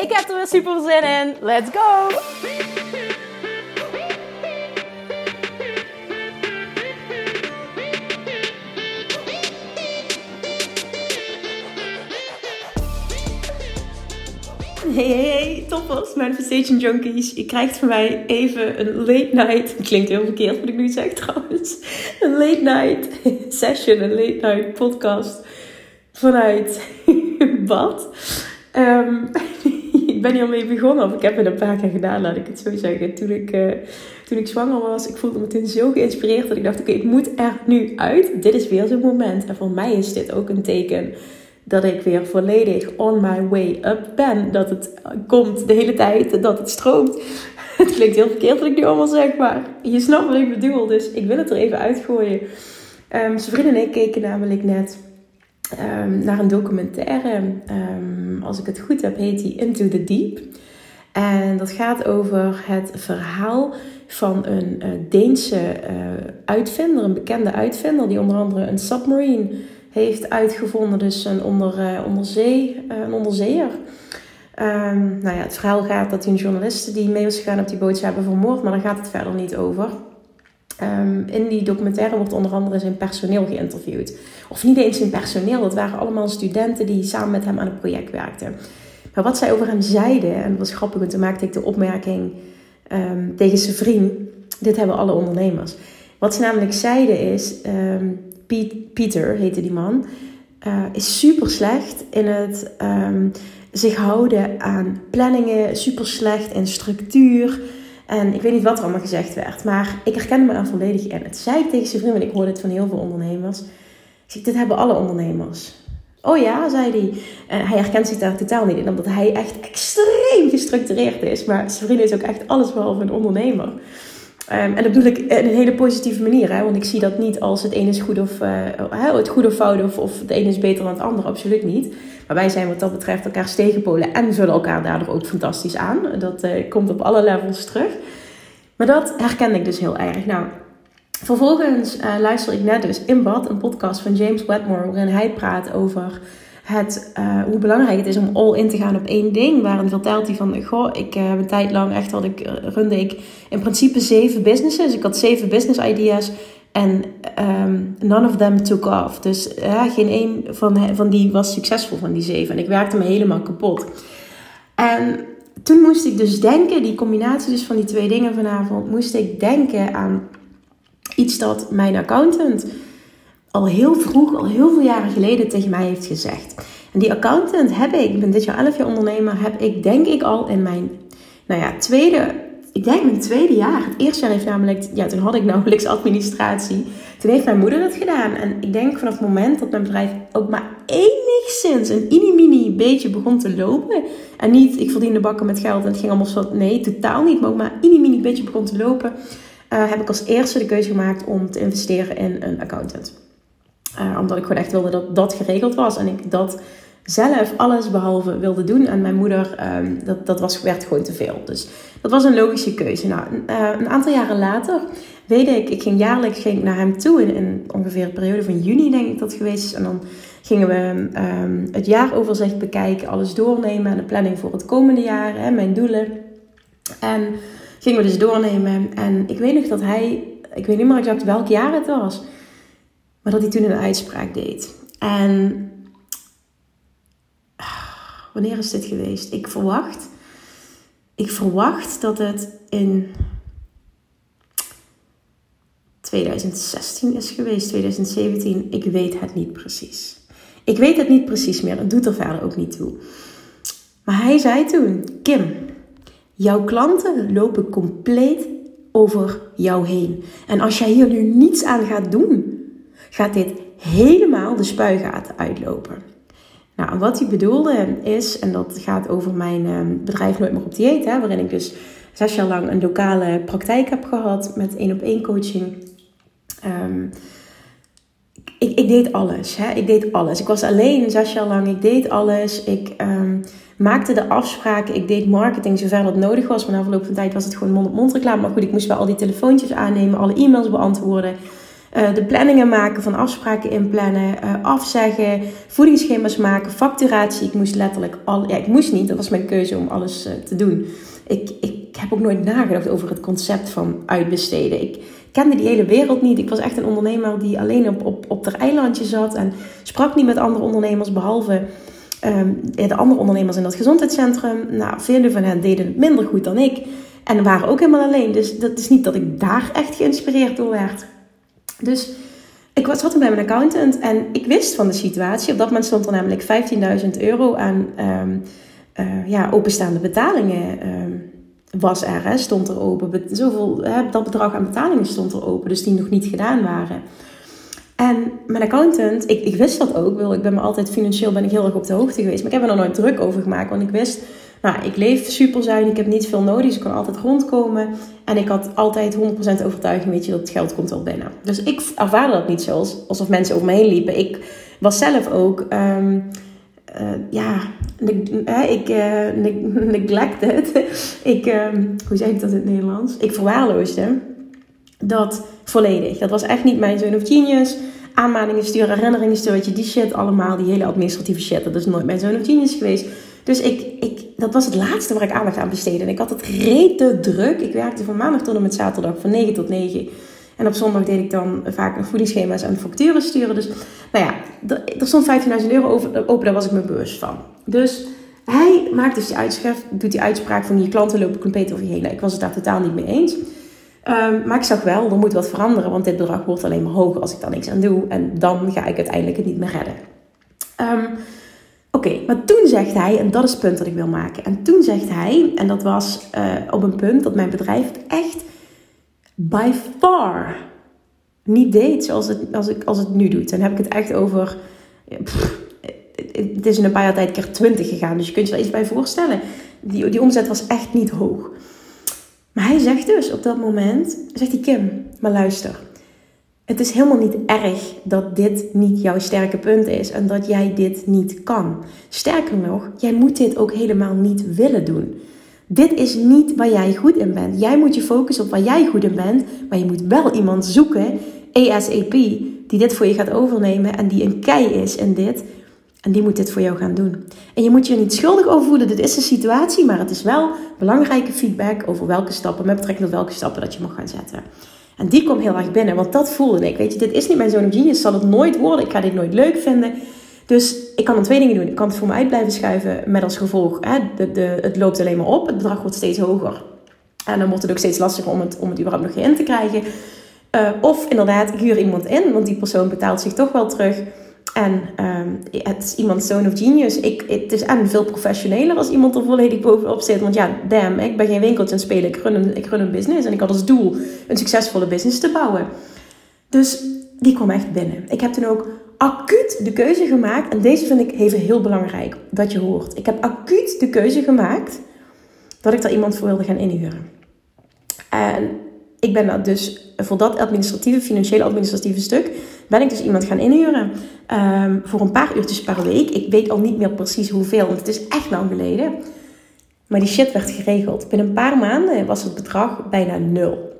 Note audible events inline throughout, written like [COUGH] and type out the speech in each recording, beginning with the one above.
Ik heb er weer super zin in. Let's go! Hey, hey, hey, toppers, Manifestation Junkies. Je krijgt van mij even een late night. Klinkt heel verkeerd wat ik nu zeg trouwens. Een late night [LAUGHS] session, een late night podcast vanuit [LAUGHS] bad. Um, ik ben hier mee begonnen, of ik heb het een paar keer gedaan, laat ik het zo zeggen. Toen ik, uh, toen ik zwanger was, ik voelde me meteen zo geïnspireerd dat ik dacht: oké, het moet er nu uit. Dit is weer zo'n moment. En voor mij is dit ook een teken dat ik weer volledig on my way up ben. Dat het komt de hele tijd, dat het stroomt. [LAUGHS] Het klinkt heel verkeerd wat ik nu allemaal zeg, maar je snapt wat ik bedoel. Dus ik wil het er even uitgooien. Um, zijn vriend en ik keken namelijk net um, naar een documentaire. Um, als ik het goed heb, heet die Into the Deep. En dat gaat over het verhaal van een uh, Deense uh, uitvinder, een bekende uitvinder, die onder andere een submarine heeft uitgevonden. Dus een onder, uh, onderzee, een onderzeeër. Um, nou ja, het verhaal gaat dat die journalisten die mee was gegaan op die boot hebben vermoord, maar daar gaat het verder niet over. Um, in die documentaire wordt onder andere zijn personeel geïnterviewd. Of niet eens zijn personeel, dat waren allemaal studenten die samen met hem aan het project werkten. Maar wat zij over hem zeiden, en dat was grappig, want toen maakte ik de opmerking um, tegen zijn vriend: Dit hebben alle ondernemers. Wat ze namelijk zeiden is: um, Piet, Pieter heette die man, uh, is super slecht in het zich houden aan planningen, super slecht in structuur. En ik weet niet wat er allemaal gezegd werd, maar ik herkende me er volledig in. Het zei tegen zijn vriend, en ik hoorde het van heel veel ondernemers. Ik dit hebben alle ondernemers. Oh ja, zei hij. En hij herkent zich daar totaal niet in, omdat hij echt extreem gestructureerd is. Maar zijn vriend is ook echt alles behalve een ondernemer. Um, en dat bedoel ik in een hele positieve manier, hè? want ik zie dat niet als het een is goed of, uh, het goede of fout of, of het een is beter dan het ander, absoluut niet. Maar wij zijn wat dat betreft elkaar tegenpolen en vullen elkaar daardoor ook fantastisch aan. Dat uh, komt op alle levels terug. Maar dat herken ik dus heel erg. Nou, vervolgens uh, luister ik net dus in bad een podcast van James Wedmore, waarin hij praat over het, uh, hoe belangrijk het is om all in te gaan op één ding. Waarin vertelt hij van, goh, ik heb een tijd lang echt had ik, runde ik in principe zeven businesses. Ik had zeven business ideas en um, none of them took off. Dus ja, geen één van, van die was succesvol van die zeven. En ik werkte me helemaal kapot. En toen moest ik dus denken, die combinatie dus van die twee dingen vanavond, moest ik denken aan iets dat mijn accountant al heel vroeg, al heel veel jaren geleden tegen mij heeft gezegd. En die accountant heb ik, ik ben dit jaar 11 jaar ondernemer, heb ik denk ik al in mijn nou ja, tweede ik denk mijn tweede jaar. Het eerste jaar heeft namelijk, ja, toen had ik nauwelijks administratie. Toen heeft mijn moeder dat gedaan. En ik denk vanaf het moment dat mijn bedrijf ook maar enigszins een mini-mini beetje begon te lopen. En niet, ik verdiende bakken met geld en het ging allemaal zo. Nee, totaal niet. Maar ook maar een mini beetje begon te lopen. Uh, heb ik als eerste de keuze gemaakt om te investeren in een accountant. Uh, omdat ik gewoon echt wilde dat dat geregeld was. En ik dat zelf alles behalve wilde doen. En mijn moeder, um, dat, dat was, werd gewoon te veel. Dus dat was een logische keuze. Nou, uh, een aantal jaren later weet ik, ik ging jaarlijks ging naar hem toe. In, in ongeveer de periode van juni denk ik dat geweest is. En dan gingen we um, het jaaroverzicht bekijken, alles doornemen. En de planning voor het komende jaar, hè, mijn doelen. En gingen we dus doornemen. En ik weet nog dat hij, ik weet niet meer exact welk jaar het was. Maar dat hij toen een uitspraak deed. En wanneer is dit geweest? Ik verwacht, ik verwacht dat het in 2016 is geweest, 2017. Ik weet het niet precies. Ik weet het niet precies meer. Het doet er verder ook niet toe. Maar hij zei toen: Kim, jouw klanten lopen compleet over jou heen. En als jij hier nu niets aan gaat doen, gaat dit helemaal de spuigaten uitlopen. Nou, wat hij bedoelde is, en dat gaat over mijn uh, bedrijf Nooit meer op dieet, hè, waarin ik dus zes jaar lang een lokale praktijk heb gehad met één op één coaching. Um, ik, ik, deed alles. Hè? Ik deed alles. Ik was alleen zes jaar lang. Ik deed alles. Ik um, maakte de afspraken. Ik deed marketing zover dat nodig was. Maar na verloop van tijd was het gewoon mond-op-mond reclame. Maar goed, ik moest wel al die telefoontjes aannemen. Alle e-mails beantwoorden. Uh, de planningen maken van afspraken inplannen. Uh, afzeggen. Voedingsschema's maken. Facturatie. Ik moest letterlijk al... Ja, ik moest niet. Dat was mijn keuze om alles uh, te doen. Ik, ik heb ook nooit nagedacht over het concept van uitbesteden. Ik kende die hele wereld niet. Ik was echt een ondernemer die alleen op, op, op het eilandje zat en sprak niet met andere ondernemers, behalve um, de andere ondernemers in dat gezondheidscentrum. Nou, vele van hen deden het minder goed dan ik en waren ook helemaal alleen. Dus dat is niet dat ik daar echt geïnspireerd door werd. Dus ik zat toen bij mijn accountant en ik wist van de situatie. Op dat moment stond er namelijk 15.000 euro aan um, uh, ja, openstaande betalingen. Um, was er, hè, stond er open. Zoveel, hè, dat bedrag aan betalingen stond er open, dus die nog niet gedaan waren. En mijn accountant, ik, ik wist dat ook. Ik ben me altijd financieel ben ik heel erg op de hoogte geweest. Maar ik heb er nooit druk over gemaakt. Want ik wist, nou, ik leef super zuin. Ik heb niet veel nodig. Dus ik kan altijd rondkomen. En ik had altijd 100% overtuiging, weet je, dat het geld komt wel binnen. Dus ik ervaarde dat niet zoals alsof mensen over me heen liepen. Ik was zelf ook... Um, uh, ja, ik uh, [LAUGHS] neglected. ik, uh, hoe zeg ik dat in het Nederlands? Ik verwaarloosde dat volledig. Dat was echt niet mijn zoon of genius. Aanmaningen sturen, herinneringen sturen, je, die shit allemaal. Die hele administratieve shit, dat is nooit mijn zoon of genius geweest. Dus ik, ik, dat was het laatste waar ik aandacht aan besteedde. En ik had het rete druk. Ik werkte van maandag tot en met zaterdag van 9 tot 9. En op zondag deed ik dan vaak een voedingsschema's en facturen sturen. Dus nou ja, er, stond 15.000 euro over, open, daar was ik me bewust van. Dus hij maakt dus die uitschrift, doet die uitspraak van je klanten lopen compleet over je heen. Nou, ik was het daar totaal niet mee eens. Um, maar ik zag wel, er moet wat veranderen, want dit bedrag wordt alleen maar hoger als ik daar niks aan doe. En dan ga ik uiteindelijk het niet meer redden. Um, Oké, maar toen zegt hij, en dat is het punt dat ik wil maken. En toen zegt hij, en dat was uh, op een punt dat mijn bedrijf echt by far niet deed zoals het, als ik, als het nu doet. Dan heb ik het echt over. het is in een paar jaar tijd keer 20 gegaan. Dus je kunt je er iets bij voorstellen. Die, die omzet was echt niet hoog. Maar hij zegt dus op dat moment: zegt hij, Kim, maar luister. Het is helemaal niet erg dat dit niet jouw sterke punt is en dat jij dit niet kan. Sterker nog, jij moet dit ook helemaal niet willen doen. Dit is niet waar jij goed in bent. Jij moet je focussen op waar jij goed in bent. Maar je moet wel iemand zoeken, ASAP, die dit voor je gaat overnemen en die een kei is in dit. En die moet dit voor jou gaan doen. En je moet je niet schuldig over voelen. Dit is een situatie, maar het is wel belangrijke feedback over welke stappen, met betrekking tot welke stappen dat je mag gaan zetten. En die komt heel erg binnen, want dat voelde ik. Weet je, dit is niet mijn zoon genius, zal het nooit worden. Ik ga dit nooit leuk vinden. Dus ik kan dan twee dingen doen. Ik kan het voor me uit blijven schuiven met als gevolg, hè, de, de, het loopt alleen maar op, het bedrag wordt steeds hoger. En dan wordt het ook steeds lastiger om het, om het überhaupt nog in te krijgen. Uh, of inderdaad, ik huur iemand in, want die persoon betaalt zich toch wel terug. En um, het is iemand zoon of genius. Ik, het is en veel professioneler als iemand er volledig bovenop zit. Want ja, damn, ik ben geen winkeltje aan het spelen. Ik run, een, ik run een business. En ik had als doel een succesvolle business te bouwen. Dus die kwam echt binnen. Ik heb toen ook acuut de keuze gemaakt. En deze vind ik even heel belangrijk dat je hoort. Ik heb acuut de keuze gemaakt dat ik daar iemand voor wilde gaan inhuren. En ik ben dat dus voor dat administratieve, financiële administratieve stuk, ben ik dus iemand gaan inhuren. Um, voor een paar uurtjes per week. Ik weet al niet meer precies hoeveel, want het is echt lang geleden. Maar die shit werd geregeld. Binnen een paar maanden was het bedrag bijna nul.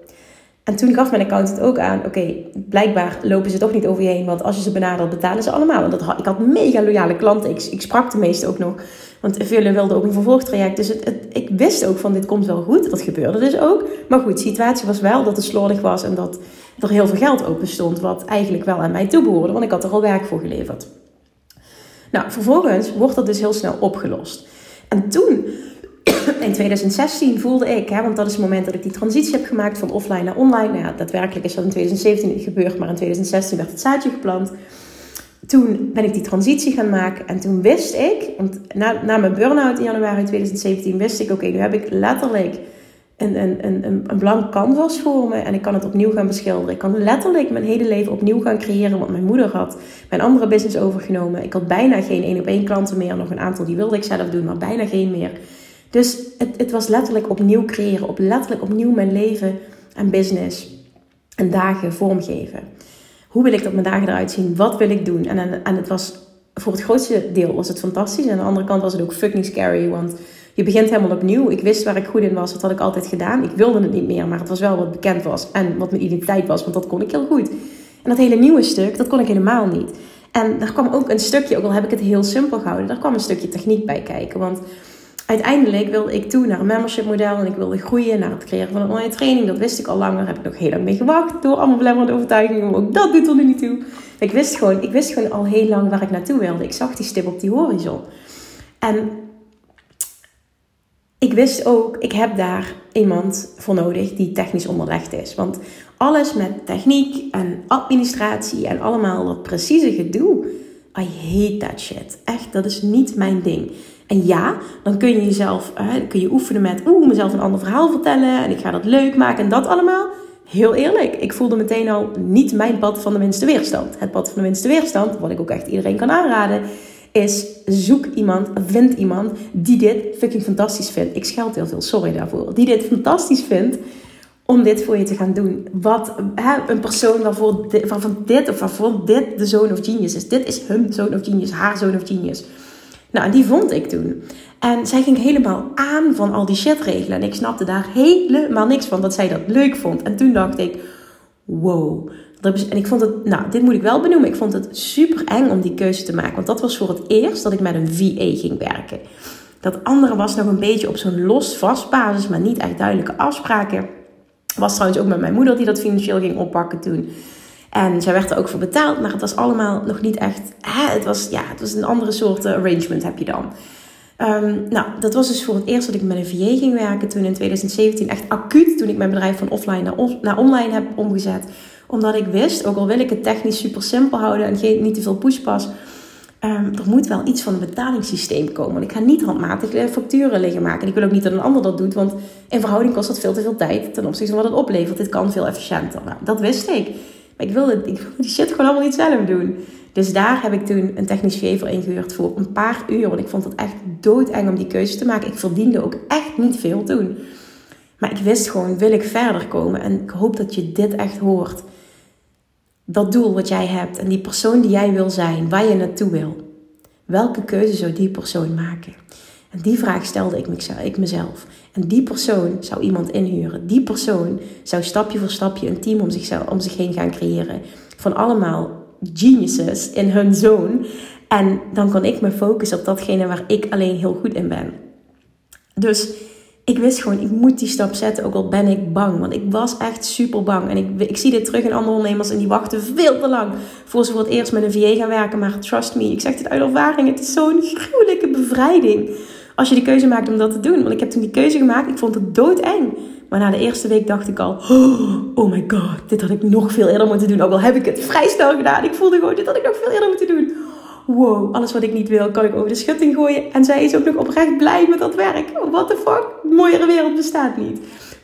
En toen gaf mijn accountant ook aan, oké, blijkbaar lopen ze toch niet over je heen. Want als je ze benadert, betalen ze allemaal. Want dat, ik had mega loyale klanten. Ik, ik sprak de meeste ook nog. Want velen wilden ook een vervolgtraject. Dus het, ik wist ook van, dit komt wel goed. Dat gebeurde dus ook. Maar goed, de situatie was wel dat het slordig was. En dat er heel veel geld open stond. Wat eigenlijk wel aan mij toebehoorde. Want ik had er al werk voor geleverd. Nou, vervolgens wordt dat dus heel snel opgelost. En toen in 2016 voelde ik, hè, want dat is het moment dat ik die transitie heb gemaakt van offline naar online. Nou ja, daadwerkelijk is dat in 2017 gebeurd, maar in 2016 werd het zaadje geplant. Toen ben ik die transitie gaan maken en toen wist ik, want na, na mijn burn-out in januari 2017 wist ik, oké, nu heb ik letterlijk een, een, een, een blank canvas voor me en ik kan het opnieuw gaan beschilderen. Ik kan letterlijk mijn hele leven opnieuw gaan creëren, want mijn moeder had mijn andere business overgenomen. Ik had bijna geen één op één klanten meer, nog een aantal die wilde ik zelf doen, maar bijna geen meer. Dus het, het was letterlijk opnieuw creëren, op letterlijk opnieuw mijn leven en business en dagen vormgeven. Hoe wil ik dat mijn dagen eruit zien? Wat wil ik doen? En, en het was voor het grootste deel was het fantastisch. En aan de andere kant was het ook fucking scary, want je begint helemaal opnieuw. Ik wist waar ik goed in was, dat had ik altijd gedaan. Ik wilde het niet meer, maar het was wel wat bekend was en wat mijn identiteit was, want dat kon ik heel goed. En dat hele nieuwe stuk, dat kon ik helemaal niet. En daar kwam ook een stukje, ook al heb ik het heel simpel gehouden, daar kwam een stukje techniek bij kijken. Want uiteindelijk wilde ik toe naar een membership model en ik wilde groeien naar het creëren van een online training. Dat wist ik al langer, heb ik nog heel lang mee gewacht door allemaal belemmerende overtuigingen. Maar ook dat doet er nu niet toe. Ik wist, gewoon, ik wist gewoon al heel lang waar ik naartoe wilde. Ik zag die stip op die horizon. En ik wist ook, ik heb daar iemand voor nodig die technisch onderlegd is. Want alles met techniek en administratie en allemaal dat precieze gedoe. I hate that shit. Echt, dat is niet mijn ding. En ja, dan kun je jezelf, kun je oefenen met, oeh, mezelf een ander verhaal vertellen en ik ga dat leuk maken en dat allemaal. Heel eerlijk, ik voelde meteen al niet mijn pad van de minste weerstand. Het pad van de minste weerstand, wat ik ook echt iedereen kan aanraden, is zoek iemand, vind iemand die dit fucking fantastisch vindt. Ik scheld heel veel, sorry daarvoor. Die dit fantastisch vindt om dit voor je te gaan doen. Wat hè, een persoon waarvoor dit, waarvan dit of waarvoor dit de zoon of genius is. Dit is hun zoon of genius, haar zoon of genius. Nou, die vond ik toen. En zij ging helemaal aan van al die shit regelen. En ik snapte daar helemaal niks van dat zij dat leuk vond. En toen dacht ik, wow, en ik vond het, nou, dit moet ik wel benoemen. Ik vond het super eng om die keuze te maken. Want dat was voor het eerst dat ik met een VA ging werken. Dat andere was nog een beetje op zo'n los vast basis, maar niet echt duidelijke afspraken. Was trouwens ook met mijn moeder die dat financieel ging oppakken toen. En zij werd er ook voor betaald, maar het was allemaal nog niet echt. Hè, het, was, ja, het was een andere soort arrangement heb je dan. Um, nou, dat was dus voor het eerst dat ik met een VA ging werken. Toen in 2017 echt acuut, toen ik mijn bedrijf van offline naar, naar online heb omgezet omdat ik wist, ook al wil ik het technisch super simpel houden en geen, niet te veel pushpas, um, er moet wel iets van een betalingssysteem komen. Want ik ga niet handmatig facturen liggen maken. En ik wil ook niet dat een ander dat doet, want in verhouding kost dat veel te veel tijd ten opzichte van wat het oplevert. Dit kan veel efficiënter. Nou, dat wist ik. Ik wilde, ik die shit gewoon allemaal niet zelf doen. Dus daar heb ik toen een technisch voor ingehuurd voor een paar uur. Want ik vond het echt doodeng om die keuze te maken. Ik verdiende ook echt niet veel toen. Maar ik wist gewoon, wil ik verder komen? En ik hoop dat je dit echt hoort dat doel wat jij hebt en die persoon die jij wil zijn, waar je naartoe wil. Welke keuze zou die persoon maken? En die vraag stelde ik mezelf. En die persoon zou iemand inhuren. Die persoon zou stapje voor stapje een team om, zichzelf, om zich heen gaan creëren. Van allemaal geniuses in hun zone. En dan kan ik me focussen op datgene waar ik alleen heel goed in ben. Dus ik wist gewoon, ik moet die stap zetten, ook al ben ik bang. Want ik was echt super bang. En ik, ik zie dit terug in andere ondernemers en die wachten veel te lang voor ze voor het eerst met een VA gaan werken. Maar trust me, ik zeg dit uit ervaring, het is zo'n gruwelijke bevrijding. Als je de keuze maakt om dat te doen. Want ik heb toen die keuze gemaakt, ik vond het doodeng. Maar na de eerste week dacht ik al, oh my god, dit had ik nog veel eerder moeten doen. Ook al heb ik het vrij snel gedaan. Ik voelde gewoon, dit had ik nog veel eerder moeten doen wow, alles wat ik niet wil, kan ik over de schutting gooien. En zij is ook nog oprecht blij met dat werk. What the fuck? mooiere wereld bestaat niet.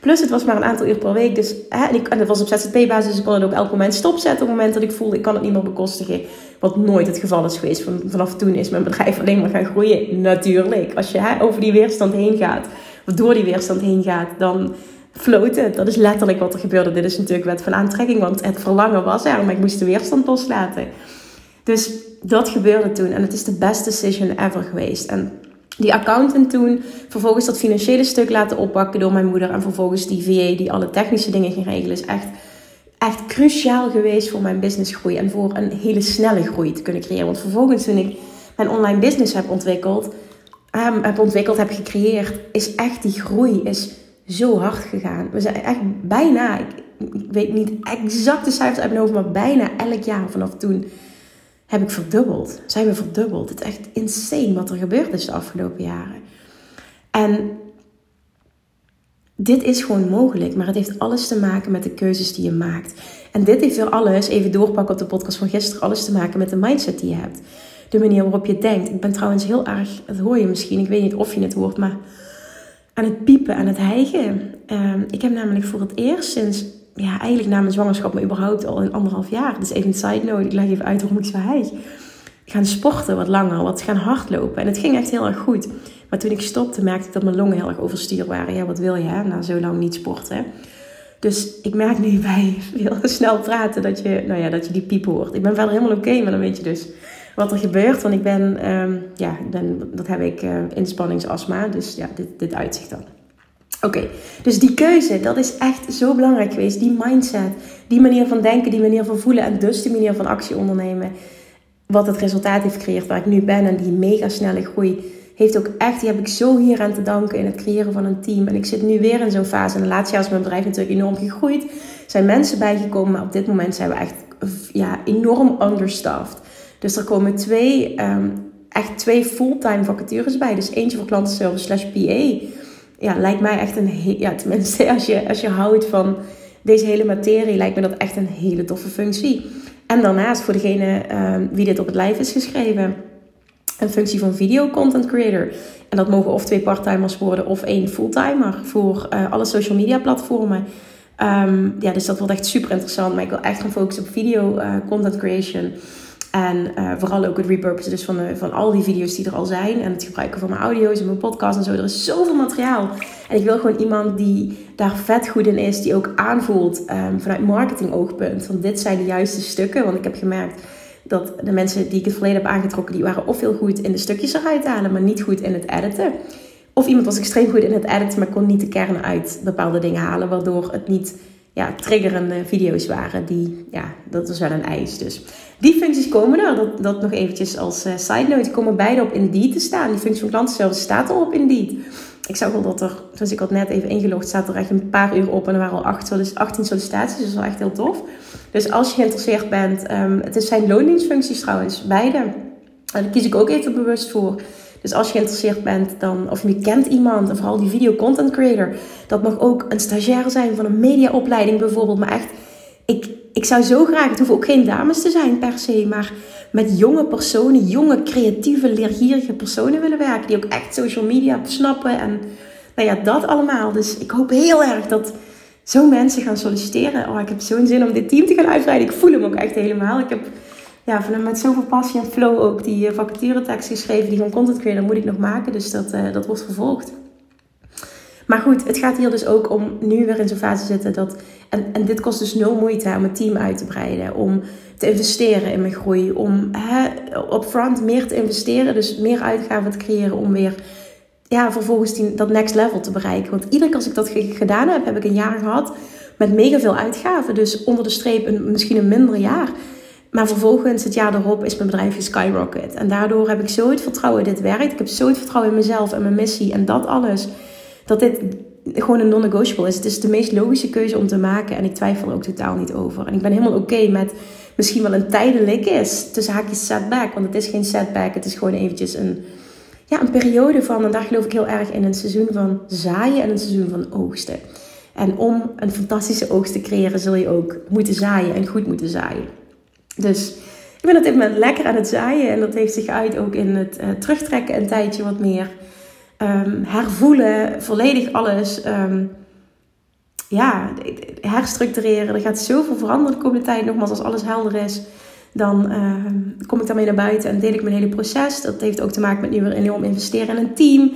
Plus, het was maar een aantal uur per week. Dus, hè, en, dat was op ZZP-basis, dus ik kon het ook elk moment stopzetten. Op het moment dat ik voelde, ik kan het niet meer bekostigen. Wat nooit het geval is geweest. Van, vanaf toen is mijn bedrijf alleen maar gaan groeien. Natuurlijk. Als je hè, over die weerstand heen gaat, of door die weerstand heen gaat, dan floot het. Dat is letterlijk wat er gebeurde. Dit is natuurlijk wet van aantrekking, want het verlangen was er, maar ik moest de weerstand loslaten. Dus dat gebeurde toen en het is de best decision ever geweest. En die accountant toen, vervolgens dat financiële stuk laten oppakken door mijn moeder en vervolgens die VA die alle technische dingen ging regelen, is echt, echt cruciaal geweest voor mijn businessgroei en voor een hele snelle groei te kunnen creëren. Want vervolgens toen ik mijn online business heb ontwikkeld, heb ontwikkeld, heb gecreëerd, is echt die groei is zo hard gegaan. We zijn echt bijna, ik, ik weet niet exact de cijfers uit mijn hoofd, maar bijna elk jaar vanaf toen heb ik verdubbeld. Zijn we verdubbeld. Het is echt insane wat er gebeurd is de afgelopen jaren. En dit is gewoon mogelijk, maar het heeft alles te maken met de keuzes die je maakt. En dit heeft weer alles, even doorpakken op de podcast van gisteren, alles te maken met de mindset die je hebt. De manier waarop je denkt. Ik ben trouwens heel erg, dat hoor je misschien, ik weet niet of je het hoort, maar aan het piepen, aan het hijgen. Ehm, ik heb namelijk voor het eerst sinds, ja, eigenlijk na mijn zwangerschap, maar überhaupt al in anderhalf jaar. Dus even een side note, ik leg even uit waarom ik zo hijg. Gaan sporten wat langer, wat gaan hardlopen. En het ging echt heel erg goed. Maar toen ik stopte, merkte ik dat mijn longen heel erg overstuur waren. Ja, wat wil je, hè? Na zo lang niet sporten. Dus ik merk nu bij heel [LAUGHS] snel praten dat je, nou ja, dat je die piep hoort. Ik ben verder helemaal oké, maar dan weet je dus wat er gebeurt. Want ik ben, um, ja, dat heb ik uh, inspanningsastma. Dus ja, dit, dit uitzicht dan. Oké, dus die keuze, dat is echt zo belangrijk geweest. Die mindset, die manier van denken, die manier van voelen en dus die manier van actie ondernemen. Wat het resultaat heeft gecreëerd waar ik nu ben en die mega snelle groei heeft ook echt, die heb ik zo hier aan te danken in het creëren van een team. En ik zit nu weer in zo'n fase. En de laatste jaar is mijn bedrijf natuurlijk enorm gegroeid. Er zijn mensen bijgekomen, maar op dit moment zijn we echt ja, enorm understaffed. Dus er komen twee, um, echt twee fulltime vacatures bij. Dus eentje voor klantenservice slash PA. Ja, lijkt mij echt een, ja, tenminste [LAUGHS] als je, als je houdt van deze hele materie, lijkt me dat echt een hele toffe functie. En daarnaast voor degene um, wie dit op het lijf is geschreven een functie van video content creator. En dat mogen of twee parttimers worden of één fulltimer voor uh, alle social media platformen. Um, ja, dus dat wordt echt super interessant. Maar ik wil echt gaan focussen op video uh, content creation. En uh, vooral ook het repurposen dus van, van al die video's die er al zijn. En het gebruiken van mijn audio's en mijn podcast en zo. Er is zoveel materiaal. En ik wil gewoon iemand die daar vet goed in is. Die ook aanvoelt um, vanuit marketing oogpunt. Van dit zijn de juiste stukken. Want ik heb gemerkt dat de mensen die ik het verleden heb aangetrokken, die waren of heel goed in de stukjes eruit halen, maar niet goed in het editen. Of iemand was extreem goed in het editen, maar kon niet de kern uit bepaalde dingen halen, waardoor het niet ja, triggerende video's waren. Die, ja, dat was wel een eis. Dus die functies komen er. Dat, dat nog eventjes als uh, side note. Die komen beide op Indeed te staan. Die functie van klantenservice staat al op Indeed. Ik zag wel dat er, zoals ik had net even ingelogd, staat er echt een paar uur op. En er waren al 18 sollicitaties. Dus dat is echt heel tof. Dus als je geïnteresseerd bent, um, het zijn loondienstfuncties trouwens, beide. Daar kies ik ook even bewust voor. Dus als je geïnteresseerd bent, dan, of je kent iemand, en vooral die video content creator, dat mag ook een stagiair zijn van een mediaopleiding bijvoorbeeld. Maar echt, ik, ik zou zo graag, het hoeven ook geen dames te zijn per se, maar met jonge personen, jonge, creatieve, leergierige personen willen werken. Die ook echt social media snappen en nou ja, dat allemaal. Dus ik hoop heel erg dat zo mensen gaan solliciteren. Oh, ik heb zo'n zin om dit team te gaan uitbreiden. Ik voel hem ook echt helemaal. Ik heb ja, met zoveel passie en flow ook die uh, vacaturetekst geschreven. Die van content creator moet ik nog maken. Dus dat, uh, dat wordt vervolgd. Maar goed, het gaat hier dus ook om nu weer in zo'n fase zitten dat. En, en dit kost dus nul moeite om het team uit te breiden. Om te investeren in mijn groei. Om hè, upfront meer te investeren. Dus meer uitgaven te creëren om weer ja, vervolgens die, dat next level te bereiken. Want iedere keer als ik dat gedaan heb, heb ik een jaar gehad met mega veel uitgaven. Dus onder de streep een, misschien een minder jaar. Maar vervolgens, het jaar erop, is mijn bedrijf skyrocket. En daardoor heb ik zo het vertrouwen in dit werkt. Ik heb zo het vertrouwen in mezelf en mijn missie en dat alles. Dat dit gewoon een non-negotiable is. Het is de meest logische keuze om te maken. En ik twijfel er ook totaal niet over. En ik ben helemaal oké met misschien wel een tijdelijk is. Tussen haakjes setback. Want het is geen setback. Het is gewoon eventjes een ja, een periode van, en daar geloof ik heel erg in, een seizoen van zaaien en een seizoen van oogsten. En om een fantastische oogst te creëren, zul je ook moeten zaaien en goed moeten zaaien. Dus ik ben op dit moment lekker aan het zaaien en dat heeft zich uit ook in het uh, terugtrekken een tijdje wat meer. Um, hervoelen, volledig alles. Um, ja, herstructureren. Er gaat zoveel veranderen de komende tijd. Nogmaals, als alles helder is dan uh, kom ik daarmee naar buiten en deel ik mijn hele proces. Dat heeft ook te maken met nu weer enorm investeren in een team.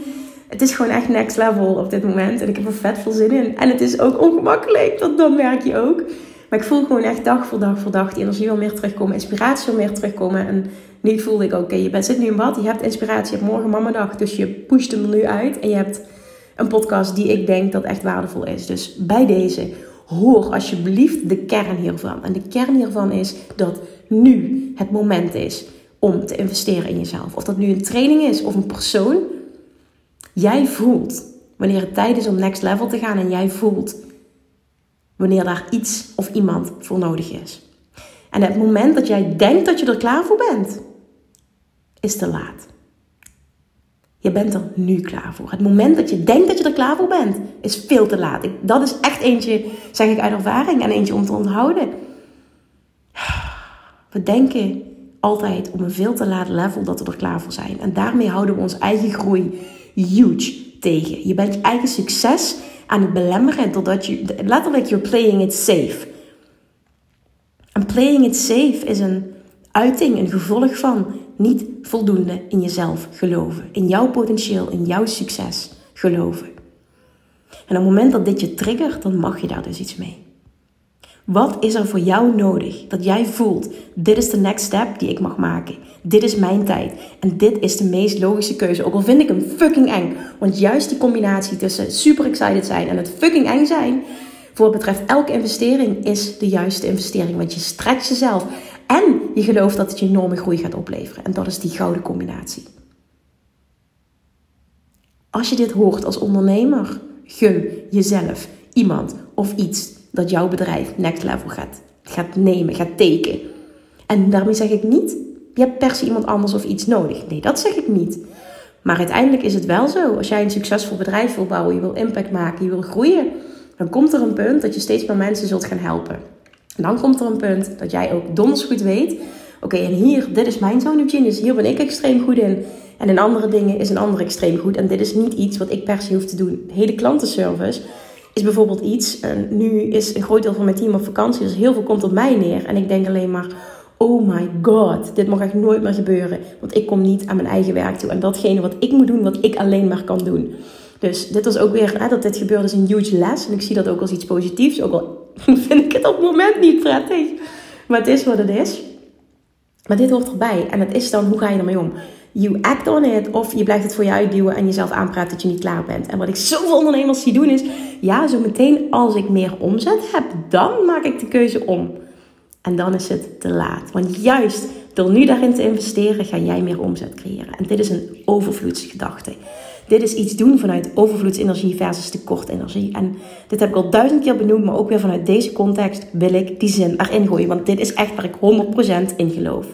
Het is gewoon echt next level op dit moment. En ik heb er vet veel zin in. En het is ook ongemakkelijk, dat, dan merk je ook. Maar ik voel gewoon echt dag voor dag voor dag die energie wil meer terugkomen. Inspiratie wil meer terugkomen. En nu voelde ik, oké, je bent, zit nu in bad. Je hebt inspiratie. Je hebt morgen mama dag. Dus je pusht hem er nu uit. En je hebt een podcast die ik denk dat echt waardevol is. Dus bij deze, hoor alsjeblieft de kern hiervan. En de kern hiervan is dat nu het moment is om te investeren in jezelf. Of dat nu een training is of een persoon. Jij voelt wanneer het tijd is om next level te gaan en jij voelt wanneer daar iets of iemand voor nodig is. En het moment dat jij denkt dat je er klaar voor bent, is te laat. Je bent er nu klaar voor. Het moment dat je denkt dat je er klaar voor bent, is veel te laat. Dat is echt eentje, zeg ik uit ervaring, en eentje om te onthouden. We denken altijd op een veel te laat level dat we er klaar voor zijn. En daarmee houden we onze eigen groei huge tegen. Je bent je eigen succes aan het belemmeren doordat je letterlijk you're playing it safe. En playing it safe is een uiting, een gevolg van niet voldoende in jezelf geloven, in jouw potentieel, in jouw succes geloven. En op het moment dat dit je triggert, dan mag je daar dus iets mee. Wat is er voor jou nodig dat jij voelt: dit is de next step die ik mag maken. Dit is mijn tijd. En dit is de meest logische keuze. Ook al vind ik hem fucking eng. Want juist die combinatie tussen super excited zijn en het fucking eng zijn. Voor wat betreft elke investering is de juiste investering. Want je strekt jezelf. En je gelooft dat het je enorme groei gaat opleveren. En dat is die gouden combinatie. Als je dit hoort als ondernemer, gun jezelf iemand of iets dat jouw bedrijf next level gaat, gaat nemen, gaat tekenen. En daarmee zeg ik niet, je hebt per se iemand anders of iets nodig. Nee, dat zeg ik niet. Maar uiteindelijk is het wel zo. Als jij een succesvol bedrijf wil bouwen, je wil impact maken, je wil groeien, dan komt er een punt dat je steeds meer mensen zult gaan helpen. En dan komt er een punt dat jij ook donders goed weet: oké, en hier, dit is mijn zone of genius, hier ben ik extreem goed in. En in andere dingen is een ander extreem goed. En dit is niet iets wat ik per se hoef te doen. Hele klantenservice is bijvoorbeeld iets. En nu is een groot deel van mijn team op vakantie, dus heel veel komt op mij neer. En ik denk alleen maar: oh my god, dit mag echt nooit meer gebeuren. Want ik kom niet aan mijn eigen werk toe. En datgene wat ik moet doen, wat ik alleen maar kan doen. Dus dit was ook weer, dat dit gebeurde, is een huge les. En ik zie dat ook als iets positiefs. Ook al [LAUGHS] vind ik het op het moment niet prettig. Maar het is wat het is. Maar dit hoort erbij. En het is dan, hoe ga je ermee om? You act on it. Of je blijft het voor je uitduwen en jezelf aanpraten dat je niet klaar bent. En wat ik zoveel ondernemers zie doen is... Ja, zo meteen als ik meer omzet heb, dan maak ik de keuze om. En dan is het te laat. Want juist door nu daarin te investeren, ga jij meer omzet creëren. En dit is een overvloedsgedachte. Dit is iets doen vanuit overvloedsenergie versus tekortenergie. En dit heb ik al duizend keer benoemd, maar ook weer vanuit deze context wil ik die zin erin gooien. Want dit is echt waar ik 100% in geloof.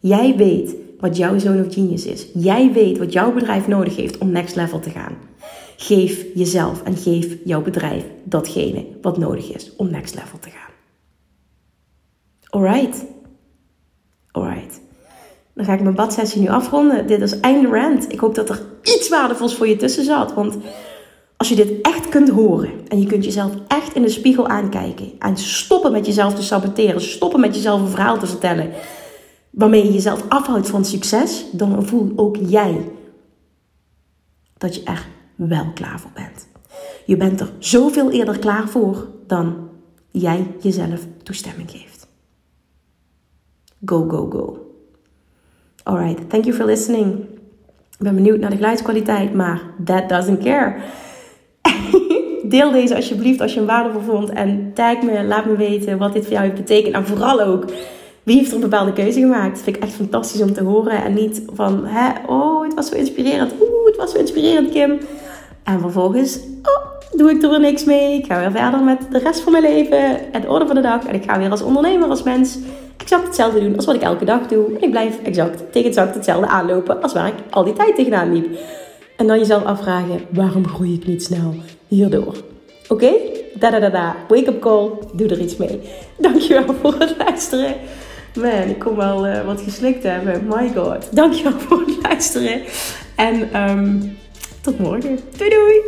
Jij weet wat jouw zone of genius is. Jij weet wat jouw bedrijf nodig heeft om next level te gaan. Geef jezelf en geef jouw bedrijf datgene wat nodig is om next level te gaan. Alright. Alright. Dan ga ik mijn badsessie nu afronden. Dit is einde rant. Ik hoop dat er iets waardevols voor je tussen zat. Want als je dit echt kunt horen en je kunt jezelf echt in de spiegel aankijken en stoppen met jezelf te saboteren, stoppen met jezelf een verhaal te vertellen waarmee je jezelf afhoudt van succes, dan voel ook jij dat je er wel klaar voor bent. Je bent er zoveel eerder klaar voor dan jij jezelf toestemming geeft. Go, go, go. Alright, thank you for listening. Ik ben benieuwd naar de geluidskwaliteit, maar that doesn't care. [LAUGHS] Deel deze alsjeblieft als je hem waardevol vond. En tag me, laat me weten wat dit voor jou heeft betekend. En vooral ook, wie heeft er een bepaalde keuze gemaakt? Dat vind ik echt fantastisch om te horen. En niet van, hè, oh, het was zo inspirerend. Oeh, het was zo inspirerend, Kim. En vervolgens, oh, doe ik er weer niks mee. Ik ga weer verder met de rest van mijn leven. Het orde van de dag. En ik ga weer als ondernemer, als mens exact hetzelfde doen als wat ik elke dag doe. En ik blijf exact tegen exact hetzelfde aanlopen als waar ik al die tijd tegenaan liep. En dan jezelf afvragen, waarom groei ik niet snel hierdoor? Oké? Da da da da. Wake up call. Doe er iets mee. Dankjewel voor het luisteren. Man, ik kom wel uh, wat geslikt hebben. My god. Dankjewel [LAUGHS] voor het luisteren. En um, tot morgen. Doei doei.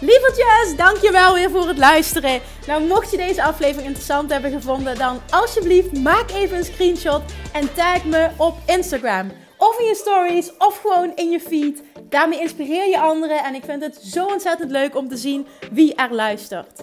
Lievertjes, dankjewel weer voor het luisteren. Nou, mocht je deze aflevering interessant hebben gevonden, dan alsjeblieft maak even een screenshot en tag me op Instagram. Of in je stories, of gewoon in je feed. Daarmee inspireer je anderen en ik vind het zo ontzettend leuk om te zien wie er luistert.